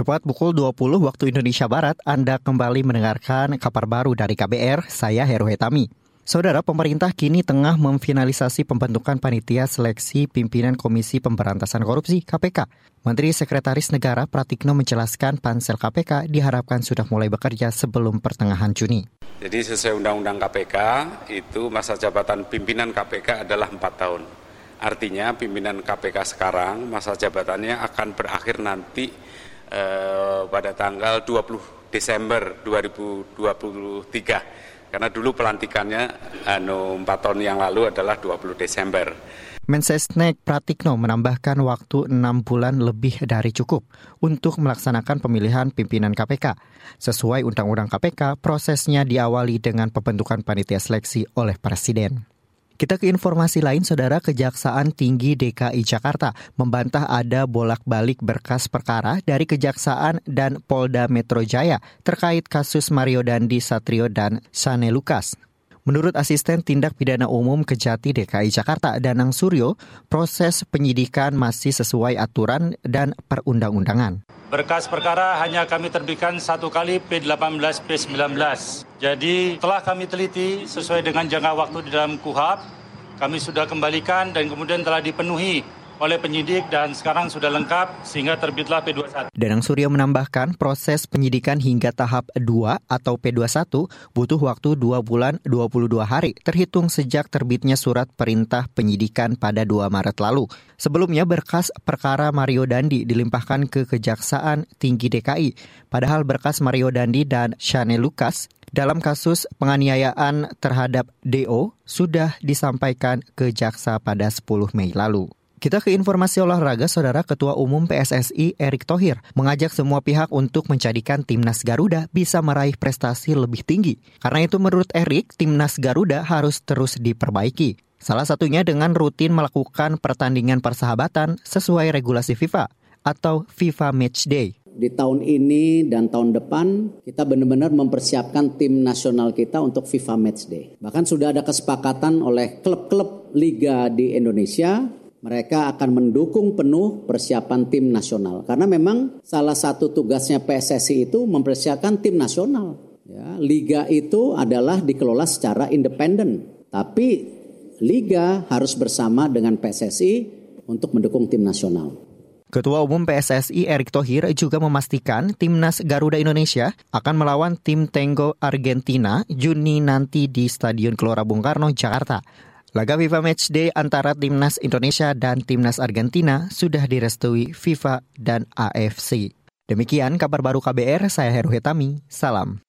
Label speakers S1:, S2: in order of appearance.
S1: Tepat pukul 20 waktu Indonesia Barat, Anda kembali mendengarkan kabar baru dari KBR, saya Heru Hetami. Saudara, pemerintah kini tengah memfinalisasi pembentukan panitia seleksi pimpinan Komisi Pemberantasan Korupsi (KPK). Menteri Sekretaris Negara Pratikno menjelaskan pansel KPK diharapkan sudah mulai bekerja sebelum pertengahan Juni.
S2: Jadi sesuai Undang-Undang KPK, itu masa jabatan pimpinan KPK adalah 4 tahun. Artinya pimpinan KPK sekarang masa jabatannya akan berakhir nanti eh, pada tanggal 20 Desember 2023 karena dulu pelantikannya anu 4 tahun yang lalu adalah 20 Desember.
S1: Mensesnek Pratikno menambahkan waktu enam bulan lebih dari cukup untuk melaksanakan pemilihan pimpinan KPK. Sesuai Undang-Undang KPK, prosesnya diawali dengan pembentukan panitia seleksi oleh Presiden. Kita ke informasi lain, Saudara Kejaksaan Tinggi DKI Jakarta membantah ada bolak-balik berkas perkara dari Kejaksaan dan Polda Metro Jaya terkait kasus Mario Dandi Satrio dan Sane Lukas. Menurut Asisten Tindak Pidana Umum Kejati DKI Jakarta, Danang Suryo, proses penyidikan masih sesuai aturan dan perundang-undangan.
S3: Berkas perkara hanya kami terbitkan satu kali P18 P19. Jadi telah kami teliti sesuai dengan jangka waktu di dalam KUHAP, kami sudah kembalikan dan kemudian telah dipenuhi oleh penyidik dan sekarang sudah lengkap sehingga terbitlah P21.
S1: Danang Suryo menambahkan proses penyidikan hingga tahap 2 atau P21 butuh waktu 2 bulan 22 hari terhitung sejak terbitnya surat perintah penyidikan pada 2 Maret lalu. Sebelumnya berkas perkara Mario Dandi dilimpahkan ke Kejaksaan Tinggi DKI. Padahal berkas Mario Dandi dan Shane Lucas dalam kasus penganiayaan terhadap DO sudah disampaikan ke jaksa pada 10 Mei lalu. Kita ke informasi olahraga, Saudara Ketua Umum PSSI Erick Thohir mengajak semua pihak untuk menjadikan timnas Garuda bisa meraih prestasi lebih tinggi. Karena itu menurut Erick, timnas Garuda harus terus diperbaiki. Salah satunya dengan rutin melakukan pertandingan persahabatan sesuai regulasi FIFA atau FIFA Match Day
S4: di tahun ini dan tahun depan kita benar-benar mempersiapkan tim nasional kita untuk FIFA Match Day. Bahkan sudah ada kesepakatan oleh klub-klub liga di Indonesia mereka akan mendukung penuh persiapan tim nasional karena memang salah satu tugasnya PSSI itu mempersiapkan tim nasional. Ya, liga itu adalah dikelola secara independen, tapi liga harus bersama dengan PSSI untuk mendukung tim nasional.
S1: Ketua Umum PSSI Erick Thohir juga memastikan timnas Garuda Indonesia akan melawan tim Tango Argentina Juni nanti di Stadion Gelora Bung Karno, Jakarta. Laga FIFA Matchday antara Timnas Indonesia dan Timnas Argentina sudah direstui FIFA dan AFC. Demikian kabar baru KBR, saya Heru Hetami, salam.